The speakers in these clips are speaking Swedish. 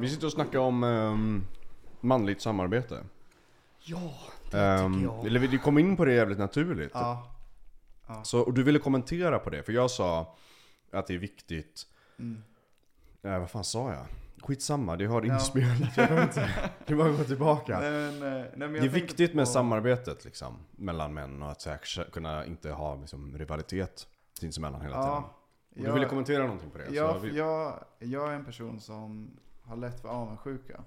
Vi sitter och snackar om ehm, manligt samarbete. Ja, det Ehm, tycker jag. eller vi kom in på det jävligt naturligt. Ja. Så, och du ville kommentera på det, för jag sa att det är viktigt. Mm. Eh, vad fan sa jag? Skitsamma, det har Ja. inspelat. Jag behöver inte, det är bara att gå tillbaka. Nej, nej, jag det är viktigt med på- samarbetet liksom, mellan män och att här, kunna inte ha liksom, rivalitet sinsemellan hela tiden. Ja, Och du ville kommentera någonting på det? Ja, så för vi, jag, jag är en person som har lätt för avundsjuka.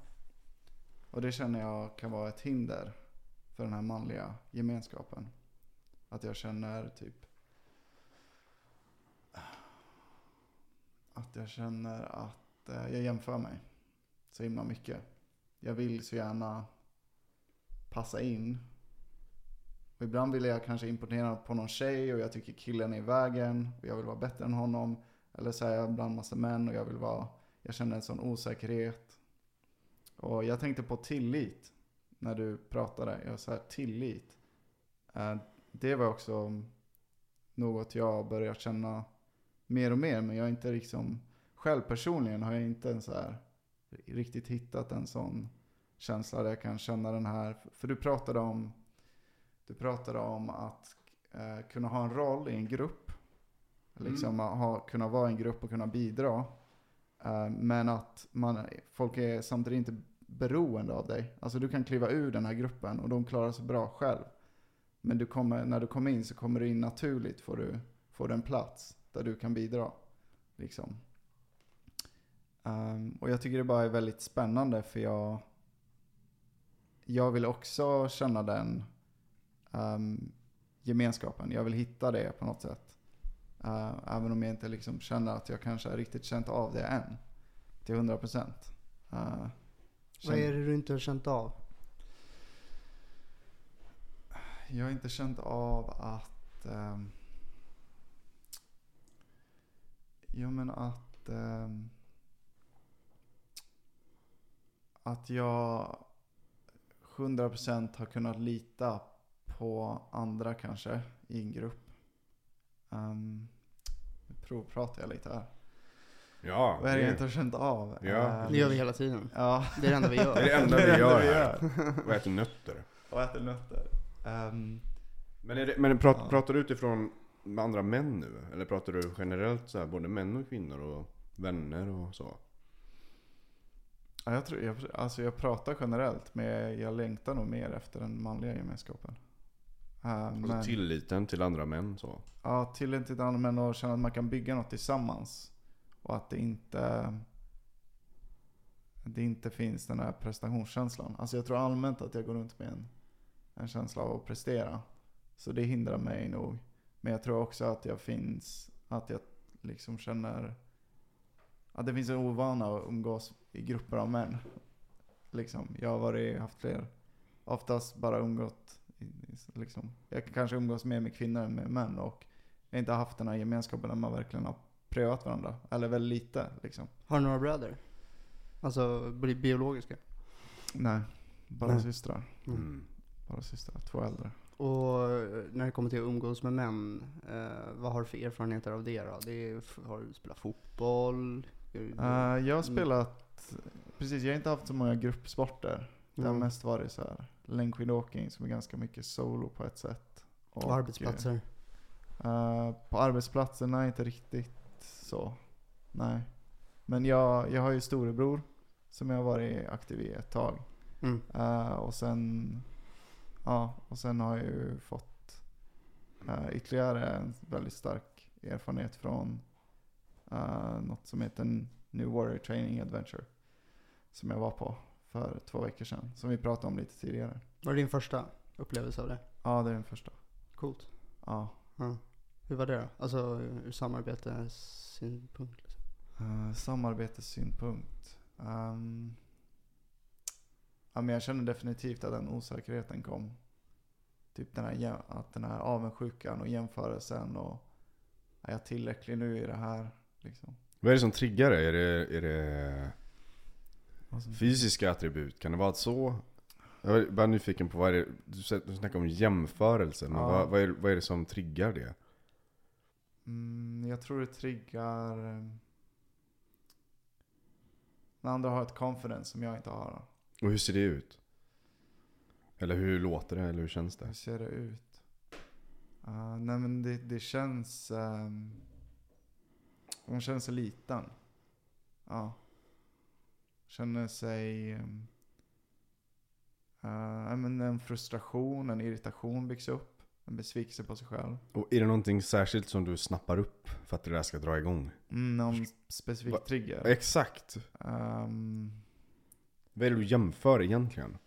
Och det känner jag kan vara ett hinder för den här manliga gemenskapen. Att jag känner typ att jag känner att eh, jag jämför mig så himla mycket. Jag vill så gärna passa in. Och ibland vill jag kanske imponera på någon tjej och jag tycker killen är i vägen och jag vill vara bättre än honom. Eller så är jag bland massa män och jag vill vara, jag känner en sån osäkerhet. Och jag tänkte på tillit när du pratade. Jag sa tillit. Eh, Det var också något jag börjat känna mer och mer. Men jag har inte liksom, själv personligen har jag inte en så här riktigt hittat en sån känsla där jag kan känna den här. För du pratade om, du pratade om att eh, kunna ha en roll i en grupp. Liksom ha, kunna vara i en grupp och kunna bidra. Eh, men att man, folk är samtidigt inte beroende av dig. Alltså du kan kliva ur den här gruppen och de klarar sig bra själv. Men du kommer, när du kommer in så kommer du in naturligt, får du, får du en plats där du kan bidra. Liksom. Um, och jag tycker det bara är väldigt spännande för jag, jag vill också känna den um, gemenskapen. Jag vill hitta det på något sätt. Eh, även om jag inte liksom känner att jag kanske har riktigt känt av det än. Till 100 procent. Uh, Vad är det du inte har känt av? Jag har inte känt av att... Um, jo men att... ehm, att jag 100% har kunnat lita på andra kanske i en grupp. Um, provpratar jag lite här. ja, Vad är det jag inte har känt av? Ja. Ehm, Det gör vi hela tiden. Ja. Det är det enda vi gör. det är det enda vi gör här. Och äter nötter. Och äter nötter. Ehm, Men, är det, men prat, Ja. pratar du utifrån med andra män nu? Eller pratar du generellt så här, både män och kvinnor och vänner och så? Ja, jag, tror, jag, alltså jag pratar generellt, men jag, jag längtar nog mer efter den manliga gemenskapen. Uh, Alltså tilliten till andra män så? ja, tillit till andra män och känna att man kan bygga något tillsammans. Och att det inte, det inte finns den här prestationskänslan. Alltså jag tror allmänt att jag går runt med en, en känsla av att prestera. Så det hindrar mig nog. Men jag tror också att jag finns, att jag liksom känner att det finns en ovana att umgås i grupper av män. Liksom, jag har varit, haft fler, oftast bara umgått, liksom, jag kanske umgås mer med kvinnor än med män och jag har inte haft den här gemenskapen där man verkligen har prövat varandra. Eller väldigt lite liksom. Har du några bröder? Alltså bi- biologiska? Nej, bara Nej. systrar. Mm. Bara systrar, två äldre. Och eh, när det kommer till att umgås med män, eh, vad har du för erfarenheter av det då? Det är, har du spelat fotboll? Eh, jag har Mm. spelat, precis jag har inte haft så många gruppsporter. Det har Mm. mest varit så här längdskidåkning som är ganska mycket solo på ett sätt. Och, arbetsplatser? eh, på arbetsplatserna inte riktigt så. Nej. Men jag, jag har ju storebror som jag har varit aktiv i ett tag. Mm. Eh, och sen Ja, och sen har jag ju fått eh, ytterligare en väldigt stark erfarenhet från uh, något som heter New Warrior Training Adventure. Som jag var på för två veckor sedan. Som vi pratade om lite tidigare. Var det din första upplevelse av det? Ja, det är den första. Coolt. Ja. Ja. Hur var det då? Alltså ur samarbetessynpunkt? Liksom. Uh, samarbetessynpunkt. Um, ja, men jag känner definitivt att den osäkerheten kom. Typ den här, att den här avundsjukan och jämförelsen och är jag tillräcklig nu i det här? Liksom. Vad är det som triggar det? Är det, är det fysiska attribut? Kan det vara så? Jag är bara nyfiken på vad är det, du snackar om jämförelse, men Ja. vad, vad, är, vad är det som triggar det? Mm, jag tror det triggar... eh, Den andra har ett confidence som jag inte har. Och hur ser det ut? Eller hur låter det? Eller hur känns det? Hur ser det ut? Uh, nej men det, det känns... Um, hon känner sig liten. Ja. Känner sig... Uh, men en frustration, en irritation byggs upp. En besvikelse på sig själv. Och är det någonting särskilt som du snappar upp för att det där ska dra igång? Mm, någon specifik Va- trigger. Exakt. Um, Vad är det du jämför egentligen?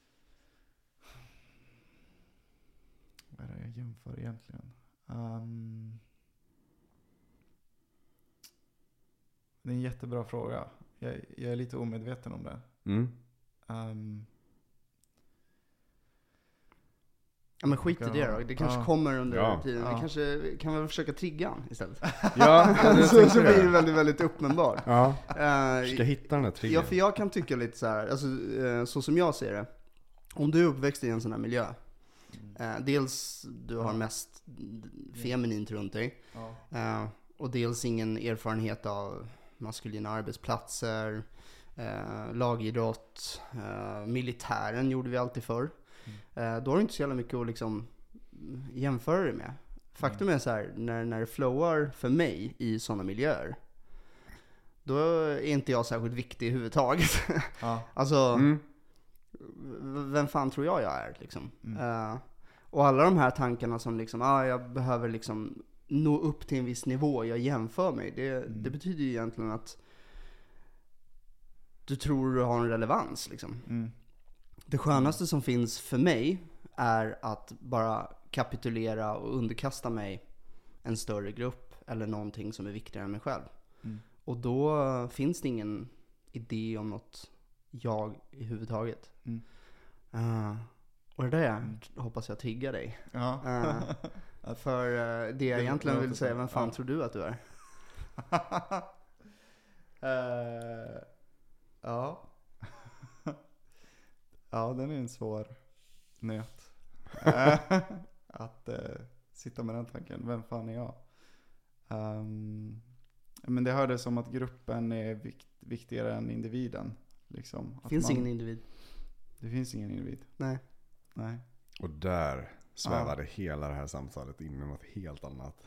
vad är det jag jämför egentligen? Um, det är en jättebra fråga. Jag, jag är lite omedveten om det. Mm. Um, Ja men skit i det då. Det kanske Ja. kommer under Ja. tiden. Vi Ja. kanske kan väl försöka trigga han istället. Ja, så, så blir det väldigt, väldigt uppenbart. Ja, Eh, ska hitta den Ja, triggern. för jag kan tycka lite så här, alltså, eh, så som jag ser det. Om du är uppväxt i en sån här miljö. Eh, dels du har Ja. mest feminint runt dig. ja. Och dels ingen erfarenhet av maskulina arbetsplatser, eh, lagidrott, eh, militären gjorde vi alltid förr. Eh, då har du inte så jävla mycket att liksom jämföra det med. Faktum är så här, när, när det flowar för mig i sådana miljöer, då är inte jag särskilt viktig överhuvudtaget. Ja. alltså, Mm. vem fan tror jag jag är liksom? Mm. Eh, och alla de här tankarna som liksom, ah, jag behöver liksom nå upp till en viss nivå, jag jämför mig. Det, Mm. det betyder ju egentligen att du tror du har en relevans liksom. Mm. Det skönaste som finns för mig är att bara kapitulera och underkasta mig en större grupp eller någonting som är viktigare än mig själv. Mm. Och då finns det ingen idé om något jag i huvudtaget. Mm. Eh, och det där Mm. hoppas jag triggar dig. Ja. Eh, för eh, det jag Det egentligen vill säga, vem fan Ja. tror du att du är? Eh, ja. ja, den är en svår nöt. Att eh, sitta med den tanken. Vem fan är jag? Ehm, men det hördes som att gruppen är vikt, viktigare än individen. Liksom. Att finns man- ingen individ. Det finns ingen individ. Nej. Nej. Och där svävade hela det här samtalet in i något helt annat.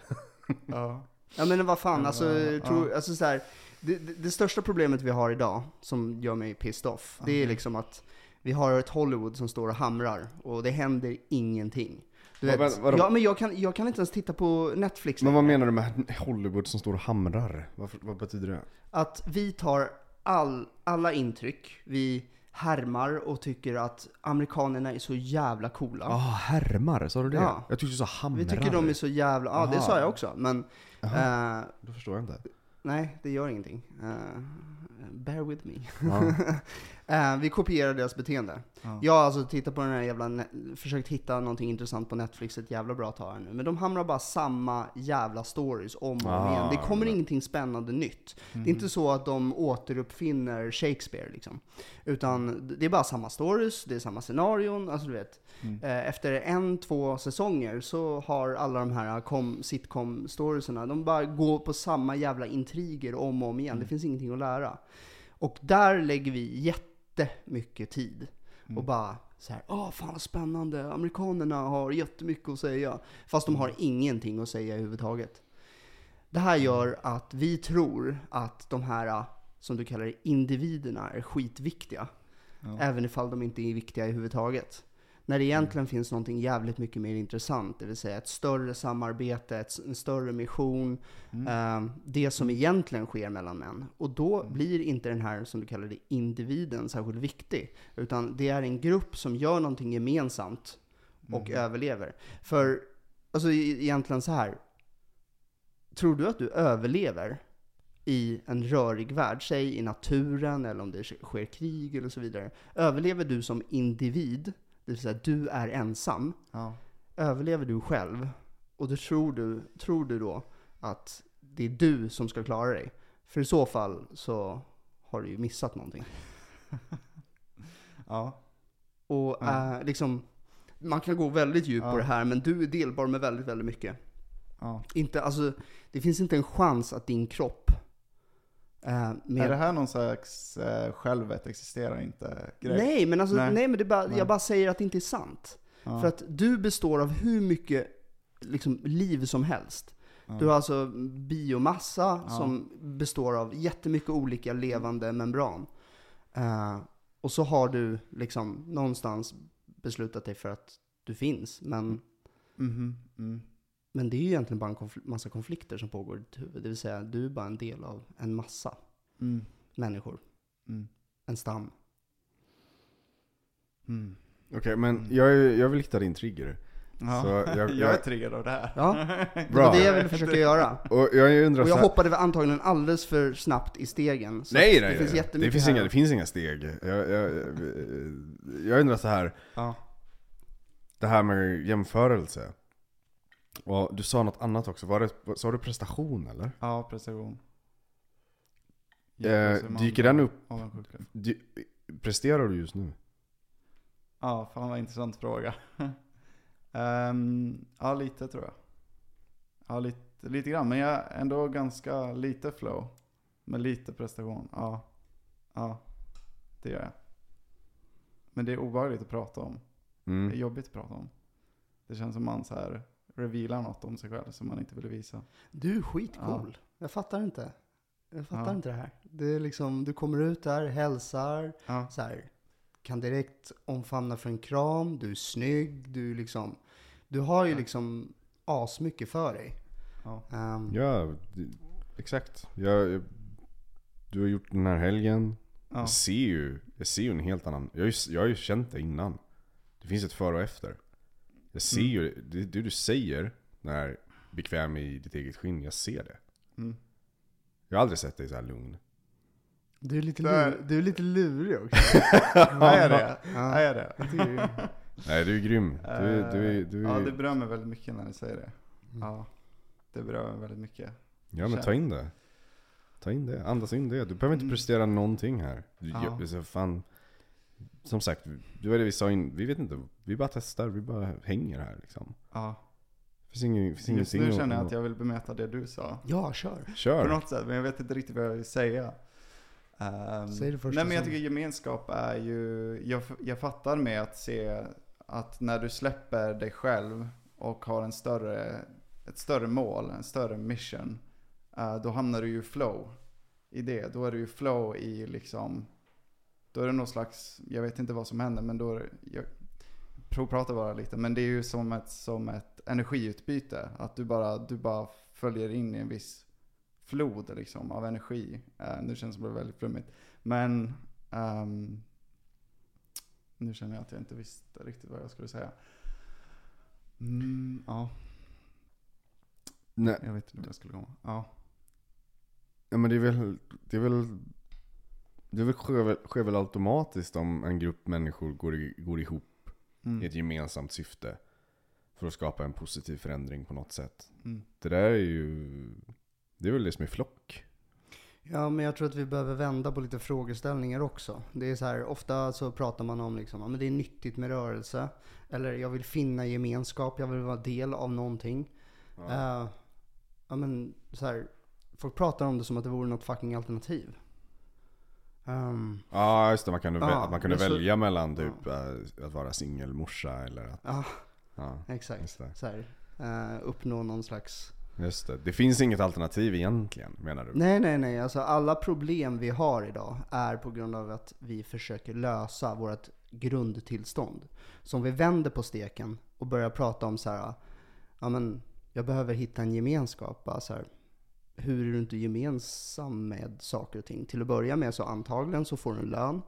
Ja. Ja men vad fan, Ja, alltså, ja. tror, alltså så här, det, det, största problemet vi har idag, som gör mig pissed off, det är liksom att vi har ett Hollywood som står och hamrar, och det händer ingenting. Du Vad- vet, vad- vadå? ja men jag kan, jag kan inte ens titta på Netflix Men vad menar du med Hollywood som står och hamrar? Vad, vad betyder det? Att vi tar all, alla intryck, vi härmar och tycker att amerikanerna är så jävla coola. Ja, ah, härmar, sa du det? Ja. Jag tyckte du sa hamrar. Vi tycker de är så jävla, ja det Aha. sa jag också, men Jaha, eh, då förstår jag inte. nej det gör ingenting. Eh, bear with me. Ja. Eh, vi kopierar deras beteende. Ja. Jag har alltså tittat på den här jävla, försökt hitta någonting intressant på Netflix ett jävla bra tag här nu. Men de hamrar bara samma jävla stories om och om Ah, igen. Det kommer men- ingenting spännande nytt. Mm. Det är inte så att de återuppfinner Shakespeare liksom. Utan det är bara samma stories, det är samma scenarion, alltså du vet. Mm. Eh, Efter en, två säsonger så har alla de här sitcom-storiesarna, de bara går på samma jävla intriger om och om igen. Det finns ingenting att lära. Och där lägger vi jättemycket tid. Och bara så här, åh fan vad spännande, amerikanerna har jättemycket att säga. Fast de har ingenting att säga överhuvudtaget. Det här gör att vi tror att de här, som du kallar det, individerna är skitviktiga. Ja. Även ifall de inte är viktiga överhuvudtaget. När det egentligen finns någonting jävligt mycket mer intressant, det vill säga ett större samarbete, ett, en större mission, Mm. eh, det som egentligen sker mellan män. Och då blir inte den här, som du kallar det, individen särskilt viktig. Utan det är en grupp som gör någonting gemensamt och överlever. För, alltså e- egentligen så här. Tror du att du överlever i en rörig värld, säg i naturen eller om det sker krig eller så vidare. Överlever du som individ, det vill säga du är ensam, Ja. överlever du själv och då tror du, tror du då att det är du som ska klara dig. För i så fall så har du ju missat någonting. Ja. Och Ja. eh, liksom, man kan gå väldigt djupt Ja. på det här, men du är delbar med väldigt, väldigt mycket. Ja. Inte, alltså, det finns inte en chans att din kropp Eh, med, Är det här någon slags eh, självet existerar inte grej? Nej, men alltså, nej. Nej. men bara, Nej. jag bara säger att det inte är sant. Ja. För att du består av hur mycket liksom, liv som helst. Ja. Du har alltså biomassa Ja. som består av jättemycket olika levande membran. Eh, och så har du liksom någonstans beslutat dig för att du finns. Men, Mhm, mm. Men det är ju egentligen bara en konfl- massa konflikter som pågår i ditt huvud. Det vill säga, du är bara en del av en massa Mm. människor. Mm. En stam. Mm. Okej, men Mm. jag, är- jag vill hitta din trigger. Ja. Så jag- jag, jag- är triggad av det här. Ja, Det Bra. var det jag ville försöka göra. Och jag undrar Och så jag hoppade antagligen alldeles för snabbt i stegen. så Nej, nej, det finns nej. jättemycket det finns, inga, det finns inga steg. Jag, jag, jag undrar så här. Ja. Det här med jämförelse. Och du sa något annat också. Var det, sa du prestation eller? Ja, prestation. Eh, dyker den upp? Du, presterar du just nu? Ja, fan vad intressant fråga. Ehm, ja, lite tror jag. Ja, lite, lite grann. Men jag är ändå ganska lite flow. Med lite prestation. Ja. Ja, det gör jag. Men det är obehagligt att prata om. Det är Mm. jobbigt att prata om. Det känns som man så här revealar något om sig själv som man inte ville visa. Du är skitcool. Jag fattar inte. Jag fattar Ja. inte det här. Det är liksom, du kommer ut där, hälsar, Ja, så här, kan direkt omfamna för en kram, du är snygg, du liksom, du har ju liksom asmycket för dig. ja. Ehm, Ja, exakt. Jag, jag, du har gjort den här helgen. ja. Jag ser ju, jag ser ju en helt annan, jag har ju, jag har ju känt det innan. Det finns ett före och efter. Jag ser Mm. ju, det, det du säger, när bekväm i ditt eget skinn, jag ser det. Mm. Jag har aldrig sett dig så här lugn. du, är lite Där- lur, du är lite lurig också. Vad är det? Ja. Är det? Nej du är grym. Du, är- du, är- du, Eh, Ja, är- det berör mig väldigt mycket när ni säger det. Mm. Ja, det berör mig väldigt mycket. ja men ta in det. Ta in det, andas in det. Du behöver inte Mm. prestera någonting här. Du, Ja. jag, så fan, som sagt, det var det vi sa in, vi vet inte, vi bara testar, vi bara hänger här liksom. Ja. Finns ingen, finns Just ingenting nu känner jag att- jag vill bemöta det du sa. Ja, kör. På Kör! något sätt, men jag vet inte riktigt vad jag vill säga. Ehm, Säg det första Nej men jag tycker gemenskap är ju, jag, jag fattar med att se att när du släpper dig själv och har en större, ett större mål, en större mission, eh, då hamnar du ju flow i det. Då är du ju flow i liksom, då är det någon slags, jag vet inte vad som händer men då är det, jag provpratar bara lite, men det är ju som ett, som ett energiutbyte. Att du bara, du bara följer in i en viss flod liksom, av energi. Uh, nu känns det bara väldigt flummigt. Men ehm, nu känner jag att jag inte visste riktigt vad jag skulle säga. Mm, ja, Nej, jag vet inte vad jag skulle komma. Ja. ja, men det är väl, det är väl, det sker, väl, sker väl automatiskt om en grupp människor går, går ihop Mm. i ett gemensamt syfte. För att skapa en positiv förändring på något sätt. Mm. Det där är ju, det är väl det som är flock. Ja, men jag tror att vi behöver vända på lite frågeställningar också. Det är så här, ofta så pratar man om liksom, men det är nyttigt med rörelse. Eller jag vill finna gemenskap, jag vill vara del av någonting. Ja, ja men så här, folk pratar om det som att det vore något fucking alternativ. Ehm, Ja just det, man kunde, Ja, man kunde men så- välja mellan typ eh, att vara singelmorsa eller att, ja, ja, exakt. Så här, eh, uppnå någon slags... Just det. Det finns inget alternativ egentligen, menar du? Nej, nej, nej. Alltså alla problem vi har idag är på grund av att vi försöker lösa vårt grundtillstånd. Så om vi vänder på steken och börjar prata om så här, ja men jag behöver hitta en gemenskap. Bara så här, hur är du inte gemensam med saker och ting? Till att börja med så antagligen så får du en lön.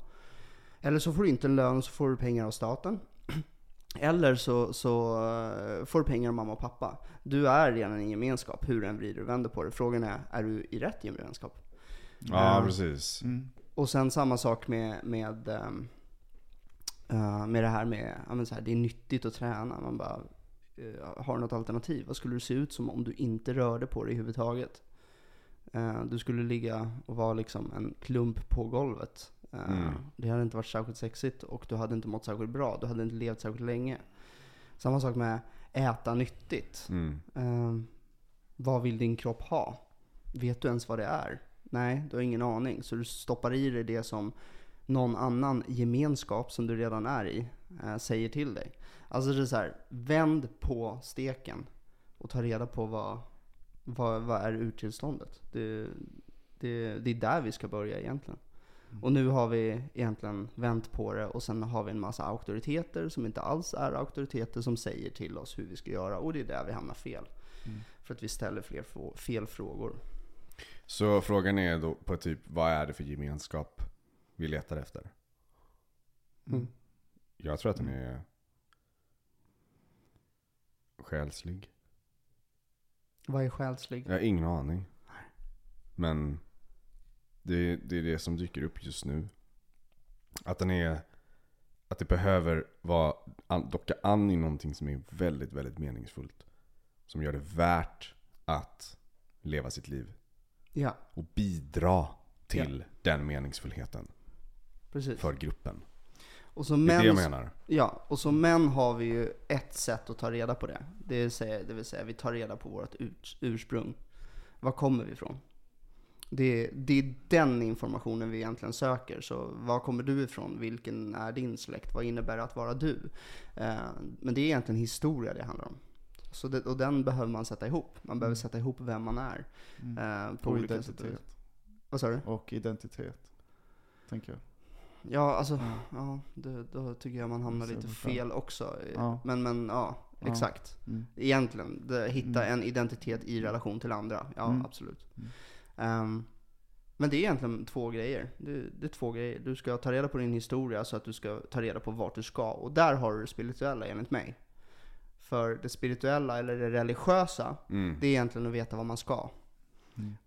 Eller så får du inte en lön och så får du pengar av staten. Eller så, så eh, får du pengar av mamma och pappa. Du är redan i en gemenskap, hur än vrider och vänder på det. Frågan är, är du i rätt gemenskap? Ja, Ja. precis. Mm. Och sen samma sak med, med, eh, med det här med, ja men så här, det är nyttigt att träna. Man bara, har du något alternativ? Vad skulle det se ut som om du inte rörde på dig överhuvudtaget? Eh, du skulle ligga och vara liksom en klump på golvet. Eh, Mm. Det hade inte varit särskilt sexigt och du hade inte mått särskilt bra. Du hade inte levt särskilt länge. Samma sak med äta nyttigt. Mm. Eh, vad vill din kropp ha? Vet du ens vad det är? Nej, du har ingen aning. Så du stoppar i dig det som någon annan gemenskap som du redan är i eh, säger till dig. Alltså det är så här, vänd på steken och ta reda på vad, vad, vad är urtillståndet. Det, det, det är där vi ska börja egentligen. Och nu har vi egentligen vänt på det och sen har vi en massa auktoriteter som inte alls är auktoriteter som säger till oss hur vi ska göra och det är där vi hamnar fel. För att vi ställer fler fel frågor. Så frågan är då på typ, vad är det för gemenskap vi letar efter? Mm. Jag tror att den är själslig. Vad är själslig? Jag har ingen aning. Men det, det är det som dyker upp just nu. Att den är, att det behöver vara, docka an i någonting som är väldigt, väldigt meningsfullt. Som gör det värt att leva sitt liv. Ja, Och bidra till den meningsfullheten precis. för gruppen. Och som Det är det jag män, menar. ja, och som män har vi ju ett sätt att ta reda på det. Det vill säga, det vill säga vi tar reda på vårt urs- ursprung. Var kommer vi ifrån? Det, det är den informationen vi egentligen söker. Så var kommer du ifrån? Vilken är din släkt? Vad innebär det att vara du? Eh, men det är egentligen historia det handlar om. Så det, och den behöver man sätta ihop. Man behöver sätta ihop vem man är. Eh, på Och olika sätt. identitet. Vad sa du? Och identitet. Tänker jag. Ja, alltså, ja, det, då tycker jag man hamnar lite fel också. Ja. Men, men ja, Ja. exakt. Mm. Egentligen, det, hitta en identitet i relation till andra. Ja, Mm. absolut. Ehm, men det är egentligen två grejer. Det, det är två grejer. Du ska ta reda på din historia så att du ska ta reda på vart du ska. Och där har du det spirituella enligt mig. För det spirituella, eller det religiösa, Mm. det är egentligen att veta vad man ska. Mm.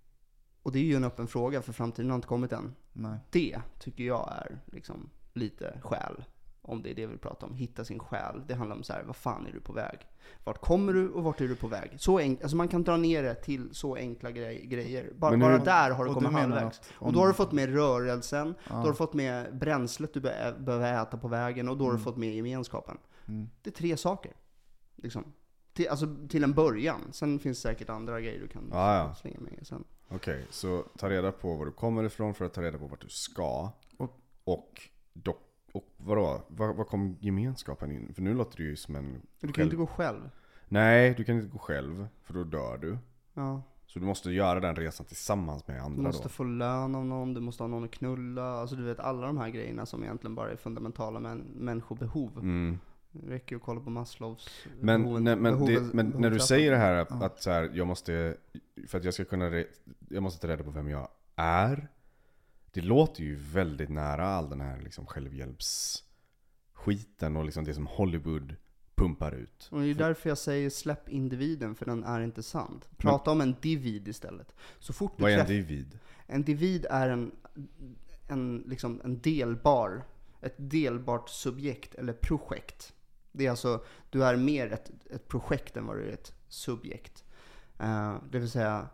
Och det är ju en öppen fråga, för framtiden har inte kommit än. Nej. Det tycker jag är liksom lite själ. Om det är det vi pratar om. Hitta sin själ. Det handlar om så här, vad fan är du på väg? Vart kommer du och vart är du på väg? Så enk- alltså man kan dra ner det till så enkla grej- grejer. Bara, Men bara där har du kommit halvvägs. Och då har du fått med rörelsen, Ja. då har du fått med bränslet du be- behöver äta på vägen och då har du fått med gemenskapen. Mm. Det är tre saker. Liksom. Till, alltså till en början. Sen finns det säkert andra grejer du kan Ja, ja. slänga med sen. Okej, så ta reda på var du kommer ifrån för att ta reda på vart du ska. Och- Och, dock, och vadå? Var, var kom gemenskapen in? För nu låter det ju som en... Du kan själv- inte gå själv. Nej, du kan inte gå själv, för då dör du. Ja. Så du måste göra den resan tillsammans med Du andra måste då. få lön av någon, du måste ha någon att knulla. Alltså du vet alla de här grejerna som egentligen bara är fundamentala män, människobehov. Mm. Det räcker ju att kolla på Maslows Men, behoven- nej, men, det, behoven- men när du säger det här att, att så här, jag måste, för att jag ska kunna, re, jag måste ta reda på vem jag är. Det låter ju väldigt nära all den här liksom självhjälpsskiten och liksom det som Hollywood pumpar ut. Och det är därför jag säger släpp individen, för den är inte sant. Prata om en divid istället. Så fort du Vad är en divid? En divid är en, en, liksom en delbar, ett delbart subjekt eller projekt. Det är alltså, du är mer ett, ett projekt än vad du är ett subjekt. Eh, det vill säga,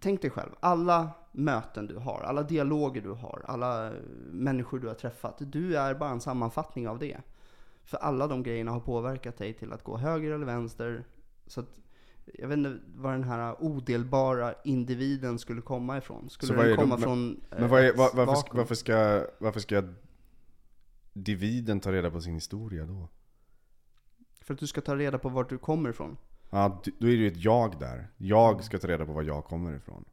tänk dig själv, alla möten du har, alla dialoger du har, alla människor du har träffat, du är bara en sammanfattning av det. För alla de grejerna har påverkat dig till att gå höger eller vänster. Så att, jag vet inte var den här odelbara individen skulle komma ifrån. Skulle den komma från eh, Men vad är, ett var, varför, ska, varför ska dividen ta reda på sin historia då? För att du ska ta reda på vart du kommer ifrån. Ja, då är det ju ett jag där. Jag ska ta reda på var jag kommer ifrån.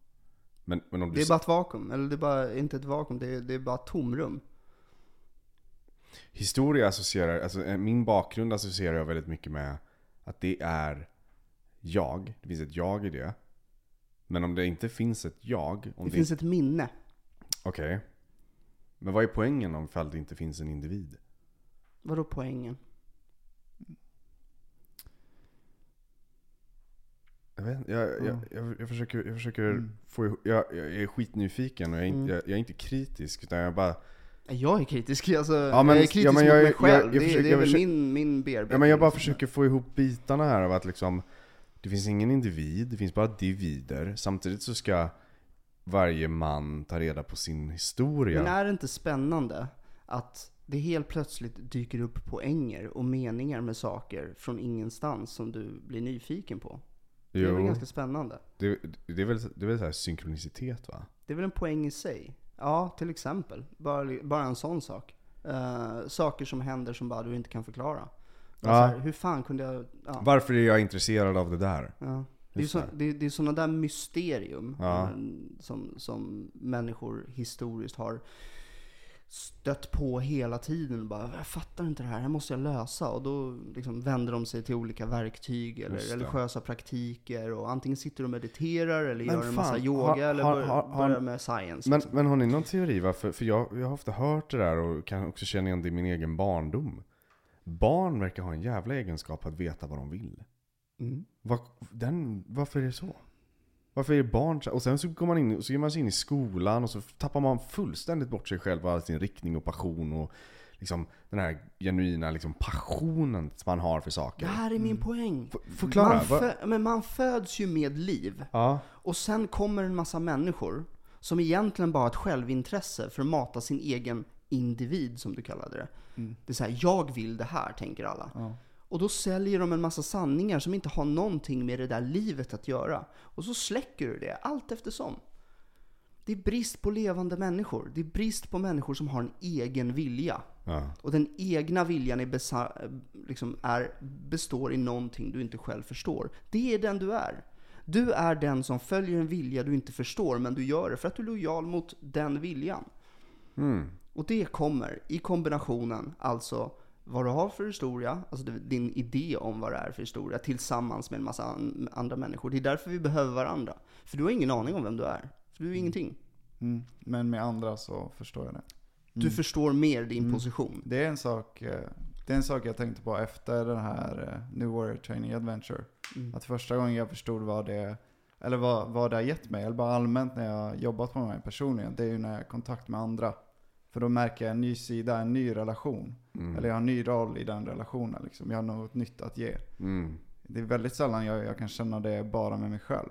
Men, men om du Det är bara ett vakuum, eller det är bara, inte ett vakuum, det är, det är bara tomrum. Historia associerar, alltså eh, min bakgrund associerar jag väldigt mycket med att det är jag. Det finns ett jag i det. Men om det inte finns ett jag, om Det det, finns ett minne. Okej. Men vad är poängen om det inte finns en individ? Vadå poängen? Jag, vet, jag, jag, Ja. jag, jag försöker, jag försöker Mm. få jag, jag är skitnyfiken och jag är, inte, Mm. jag, jag är inte kritisk utan jag bara Jag är kritisk, alltså, Ja, men- jag är kritisk ja, men mot jag är- mig själv. jag- jag det, försöker- det är jag väl försöker- min, min bearbetning. Ja men jag bara liksom. försöker få ihop bitarna här av att liksom Det finns ingen individ, det finns bara divider. Samtidigt så ska varje man ta reda på sin historia. Men är det inte spännande att det helt plötsligt dyker upp poänger och meningar med saker från ingenstans som du blir nyfiken på? Det är väl Jo, ganska spännande. det, det är väl, det är väl så här synkronicitet va? Det är väl en poäng i sig. Ja, till exempel. Bara, bara en sån sak. Eh, saker som händer som bara du inte kan förklara. Ja. här, hur fan kunde jag... Ja. Varför är jag intresserad av det där? Ja. Det är, Just så, det. det, det är sådana där mysterium Ja. eh, som, som människor historiskt har stött på hela tiden. Bara, jag fattar inte det här, det här måste jag lösa. Och då liksom vänder de sig till olika verktyg eller religiösa praktiker. Och antingen sitter de och mediterar eller Men gör en massa fan, yoga har- eller bör, har- har- börjar med science. Men, liksom. men har ni någon teori varför? För jag, jag har ofta hört det där och kan också känna igen det i min egen barndom. Barn verkar ha en jävla egenskap att veta vad de vill. Mm. Var, den, varför är det så? Varför är barn så- Och sen så går man in, så ger man sig in i skolan och så tappar man fullständigt bort sig själv och all sin riktning och passion och liksom den här genuina liksom passionen som man har för saker. Det här är min poäng. F- förklara. Man, fö- men man föds ju med liv. Ja. Och sen kommer en massa människor som egentligen bara har ett självintresse för att mata sin egen individ, som du kallade det. Det är så här, jag vill det här, tänker alla. Ja. Och då säljer de en massa sanningar som inte har någonting med det där livet att göra. Och så släcker du det, allt eftersom. Det är brist på levande människor. Det är brist på människor som har en egen vilja. ja. Och den egna viljan är liksom är, består i någonting du inte själv förstår. Det är den du är. Du är den som följer en vilja du inte förstår, men du gör det för att du är lojal mot den viljan. Mm. Och det kommer i kombinationen, alltså vad du har för historia, alltså din idé om vad det är för historia, tillsammans med en massa an- andra människor. Det är därför vi behöver varandra. För du har ingen aning om vem du är. För du är ingenting. Mm. Men med andra så förstår jag det. Du förstår mer din position. Det är en sak, eh, det är en sak jag tänkte på efter den här eh, New Warrior Training Adventure. Mm. Att första gången jag förstod vad det, eller vad, vad det har gett mig, eller bara allmänt när jag jobbat med mig personligen, det är ju när jag har kontakt med andra. För då märker jag en ny sida, en ny relation. Mm. Eller jag har en ny roll i den relationen liksom. Jag har något nytt att ge. Mm. Det är väldigt sällan jag, jag kan känna det bara med mig själv.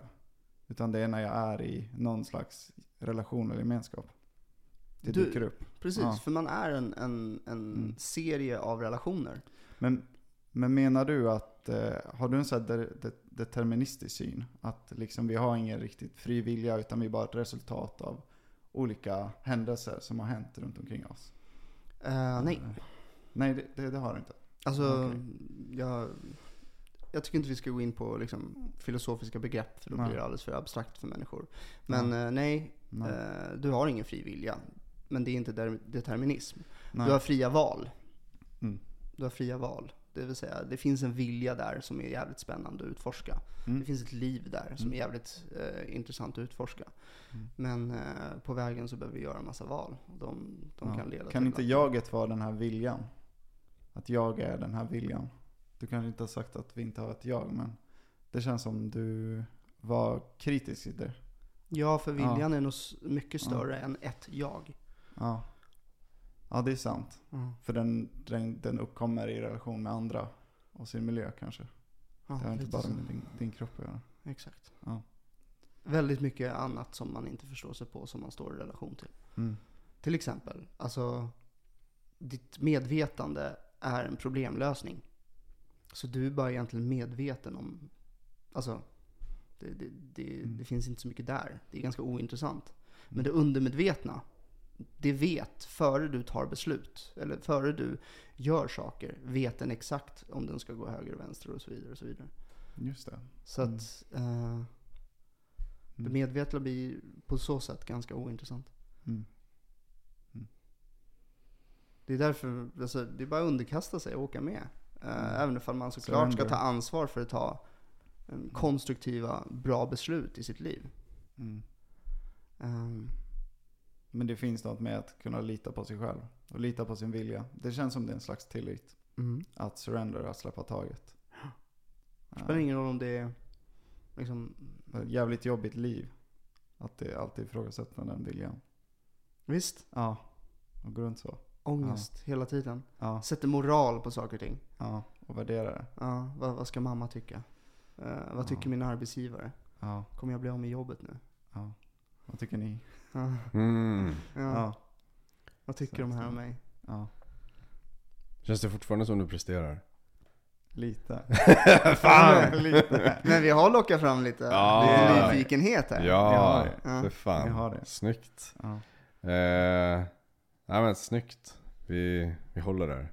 Utan det är när jag är i någon slags relation eller gemenskap. Det Du- dyker upp. Precis, Ja. för man är en, en, en Mm. serie av relationer. Men, men menar du att, eh, har du en sån här de, de, deterministisk syn? Att liksom vi har ingen riktigt fri vilja utan vi är bara ett resultat av olika händelser som har hänt runt omkring oss? Eh, nej, Eh, Nej, det, det, det har du inte. alltså Okej. jag, jag tycker inte vi ska gå in på liksom, filosofiska begrepp för då Nej. blir det alldeles för abstrakt för människor. Men eh, nej, Nej. eh, du har ingen fri vilja. Men det är inte determinism. Nej. Du har fria val. Mm. Du har fria val. Det vill säga, det finns en vilja där som är jävligt spännande att utforska. Mm. Det finns ett liv där som är jävligt eh, intressant att utforska. Men eh, på vägen så behöver vi göra en massa val. De, de Ja. kan leda Kan inte att- jaget vara den här viljan? Att jag är den här viljan. Du kanske inte har sagt att vi inte har ett jag, men det känns som du var kritisk i det. Ja, för Ja. viljan är nog mycket Ja. större än ett jag. Ja. Ja, det är sant. För den, den, den uppkommer i relation med andra och sin miljö kanske. Ja, det har inte bara så. med din, din kropp att göra. Exakt. Ja. Väldigt mycket annat som man inte förstår sig på som man står i relation till. Mm. Till exempel, alltså ditt medvetande är en problemlösning. Så du är bara egentligen medveten om, alltså det, det, det, Mm. det finns inte så mycket där. Det är ganska ointressant. Men det undermedvetna, det vet före du tar beslut, eller före du gör saker, vet den exakt om den ska gå höger och vänster och så vidare. Och så vidare. Just det. Så Mm. att eh, det Mm. medvetna blir på så sätt ganska ointressant. Mm. Det är därför, alltså, det är bara att underkasta sig och åka med. Eh, Mm. Även ifall man såklart ska ta ansvar för att ta en konstruktiva, bra beslut i sitt liv. Mm. Men det finns något med att kunna lita på sig själv. Och lita på sin vilja. Det känns som det är en slags tillit. mm. Att surrender, att släppa taget. Det spelar ingen roll om det är liksom, Ett jävligt jobbigt liv. Att det alltid ifrågasätter den viljan. visst, Ja. Och gå runt så. ångest hela tiden. Ja. Sätter moral på saker och ting. Ja. Och värdera det. Ja, vad, vad ska mamma tycka? Eh, vad tycker Ja. min arbetsgivare? Ja. Kommer jag bli av med jobbet nu? Ja. Vad tycker ni? Ja. Mm. Ja. Ja. Vad tycker de här om mig? Ja. Känns det fortfarande som du presterar? Lite. Fan! Lite. Men vi har lockat fram lite, Ja. nyfikenhet här. Vi Ja, har det. Ja. för Vi fan. har det. Snyggt. Ja. Eh, nej men snyggt. Vi, vi håller där.